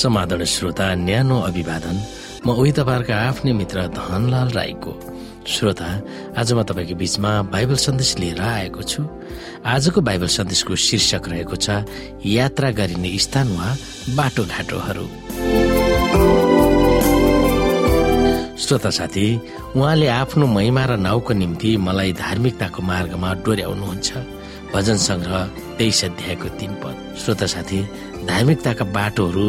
समाधान श्रोता न्यानो अभिवादन। म उही तपाईँहरूका आफ्नै मित्र धनलाल राईको। श्रोता आज म तपाईँको बिचमा बाइबल सन्देश लिएर आएको छु। आजको बाइबल सन्देशको शीर्षक रहेको छ यात्रा गरिने स्थान वा बाटोघाटोहरू। श्रोता साथी उहाँले आफ्नो महिमा र नाउँको निम्ति मलाई धार्मिकताको मार्गमा डोर्याउनुहुन्छ। भजन संग्रह तेइस अध्यायको तीन पद। श्रोता साथी धार्मिकताका बाटोहरू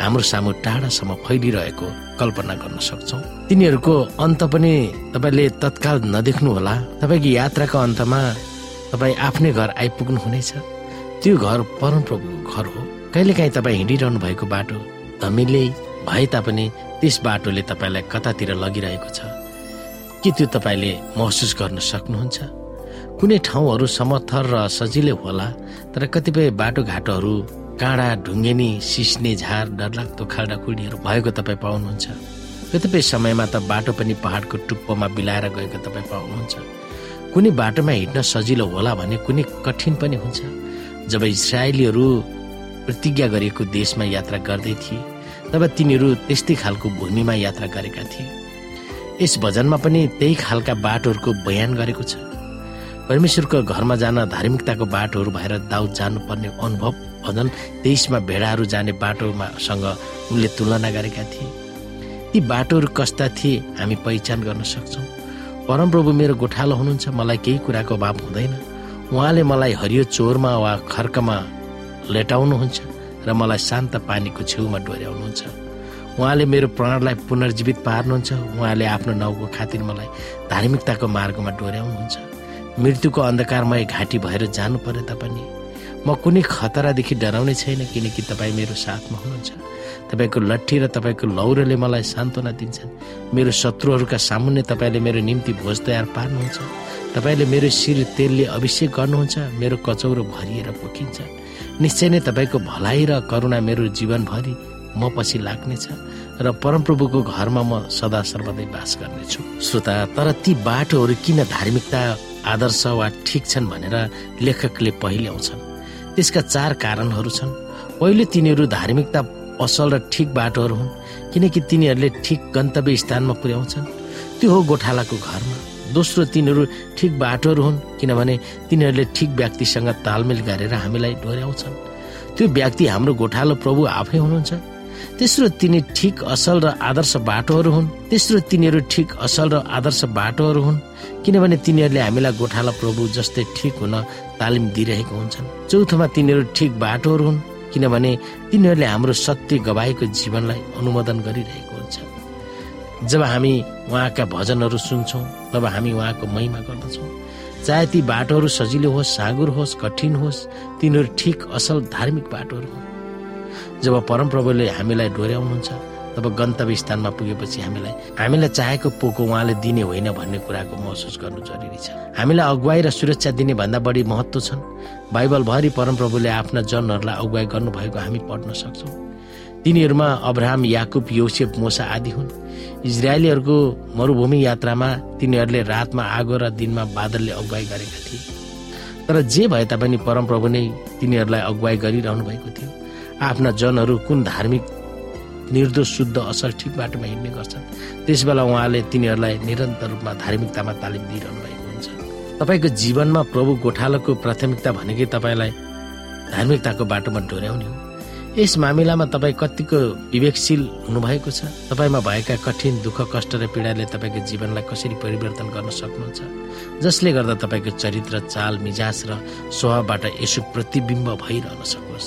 हाम्रो सामु टाढासम्म फैलिरहेको कल्पना गर्न सक्छौ। तिनीहरूको अन्त पनि तपाईँले तत्काल नदेख्नु होला। तपाईँको यात्राको अन्तमा तपाईँ आफ्नै घर आइपुग्नु हुनेछ। त्यो घर परमप्रभुको घर हो। कहिलेकाहीँ तपाईँ हिँडिरहनु भएको बाटो धमिले भए तापनि त्यस बाटोले तपाईँलाई कतातिर लगिरहेको छ। के त्यो तपाईँले महसुस गर्न सक्नुहुन्छ? कुनै ठाउँहरू समथर र सजिलै होला तर कतिपय बाटोघाटोहरू काँडा ढुङ्गेनी सिस्ने झार डरलाग्दो खाल्डाखुल्डीहरू भएको तपाईँ पाउनुहुन्छ। कतिपय समयमा त बाटो पनि पहाडको टुप्पोमा बिलाएर गएको तपाईँ पाउनुहुन्छ। कुनै बाटोमा हिँड्न सजिलो होला भने कुनै कठिन पनि हुन्छ। जब इसरायलीहरू प्रतिज्ञा गरिएको देशमा यात्रा गर्दै थिए तब तिनीहरू त्यस्तै खालको भूमिमा यात्रा गरेका थिए। यस भजनमा पनि त्यही खालका बाटोहरूको बयान गरेको छ। परमेश्वरको घरमा जान धार्मिकताको बाटोहरू भएर दाउद जानुपर्ने अनुभव भजन तेइसमा भेडाहरू जाने बाटोमा सँग उनले तुलना गरेका थिए। ती बाटोहरू कस्ता थिए हामी पहिचान गर्न सक्छौँ। परमप्रभु मेरो गोठालो हुनुहुन्छ मलाई केही कुराको अभाव हुँदैन। उहाँले मलाई हरियो चोरमा वा खर्कमा लेटाउनुहुन्छ र मलाई शान्त पानीको छेउमा डोर्याउनुहुन्छ। उहाँले मेरो प्राणलाई पुनर्जीवित पार्नुहुन्छ। उहाँले आफ्नो नाउँको खातिर मलाई धार्मिकताको मार्गमा डोर्याउनुहुन्छ। मृत्युको अन्धकारमय घाँटी भएर जानु पर्यो तापनि म कुनै खतरादेखि डराउने छैन किनकि तपाईँ मेरो साथमा हुनुहुन्छ। तपाईँको लट्ठी र तपाईँको लौरोले मलाई सान्त्वना दिन्छन्। मेरो शत्रुहरूका सामुन्ने तपाईँले मेरो निम्ति भोज तयार पार्नुहुन्छ। तपाईँले मेरो शिर तेलले अभिषेक गर्नुहुन्छ मेरो कचौरो भरिएर पोखिन्छ। निश्चय नै तपाईँको भलाइ र करुणा मेरो जीवनभरि म पछि लाग्नेछ र परमप्रभुको घरमा म सदा सर्वदै बास गर्नेछु। श्रोता तर ती बाटोहरू किन धार्मिकता आदर्श वा ठिक छन् भनेर लेखकले पहिल्याउँछन् त्यसका चार कारणहरू छन्। पहिले तिनीहरू धार्मिकता असल र ठिक बाटोहरू हुन् किनकि तिनीहरूले ठिक गन्तव्य स्थानमा पुर्याउँछन्। त्यो हो गोठालाको घरमा। दोस्रो तिनीहरू ठिक बाटोहरू हुन् किनभने तिनीहरूले ठिक व्यक्तिसँग तालमेल गरेर हामीलाई डोर्याउँछन्। त्यो व्यक्ति हाम्रो गोठालो प्रभु आफै हुनुहुन्छ। तेस्रो तिनी ठिक असल र आदर्श बाटोहरू हुन्। तेस्रो तिनीहरू ठिक असल र आदर्श बाटोहरू हुन्। किनभने तिनीहरूले हामीलाई गोठाला प्रभु जस्तै ठिक हुन तालिम दिइरहेको हुन्छन्। चौथोमा तिनीहरू ठिक बाटोहरू हुन् किनभने तिनीहरूले हाम्रो सत्य गवाएको जीवनलाई अनुमोदन गरिरहेको हुन्छ जब हामी उहाँका भजनहरू सुन्छौँ तब हामी उहाँको महिमा गर्दछौँ। चाहे ती बाटोहरू सजिलो होस् साँगुर होस् कठिन होस् तिनीहरू ठिक असल धार्मिक बाटोहरू हुन्। जब परमप्रभुले हामीलाई डोर्याउनुहुन्छ तब गन्तव्य स्थानमा पुगेपछि हामीलाई हामीलाई चाहेको पोको उहाँले दिने होइन भन्ने कुराको महसुस गर्नु जरुरी छ। हामीलाई अगुवाई र सुरक्षा दिने भन्दा बढी महत्व छन्। बाइबलभरि परमप्रभुले आफ्ना जनहरूलाई अगुवाई गर्नुभएको हामी पढ्न सक्छौँ। तिनीहरूमा अब्राहम याकुब योसेफ मोसा आदि हुन्। इजरायलीहरूको मरुभूमि यात्रामा तिनीहरूले रातमा आगो र दिनमा बादलले अगुवाई गरेका थिए। तर जे भए तापनि परमप्रभु नै तिनीहरूलाई अगुवाई गरिरहनु भएको थियो। आफ्ना जनहरू कुन धार्मिक निर्दोष शुद्ध असल ठिक बाटोमा हिँड्ने गर्छन्? त्यसबेला उहाँले तिनीहरूलाई निरन्तर रूपमा धार्मिकतामा तालिम दिइरहनु भएको हुन्छ। तपाईँको जीवनमा प्रभु गोठालोको प्राथमिकता भनेकै तपाईँलाई धार्मिकताको बाटोमा डोर्याउने हो। यस मामिलामा तपाईँ कतिको विवेकशील हुनुभएको छ? तपाईँमा भएका कठिन दुःख कष्ट र पीडाले तपाईँको जीवनलाई कसरी परिवर्तन गर्न सक्नुहुन्छ? जसले गर्दा तपाईँको चरित्र चाल मिजाज र स्वभावबाट यसो प्रतिबिम्ब भइरहन सकोस्।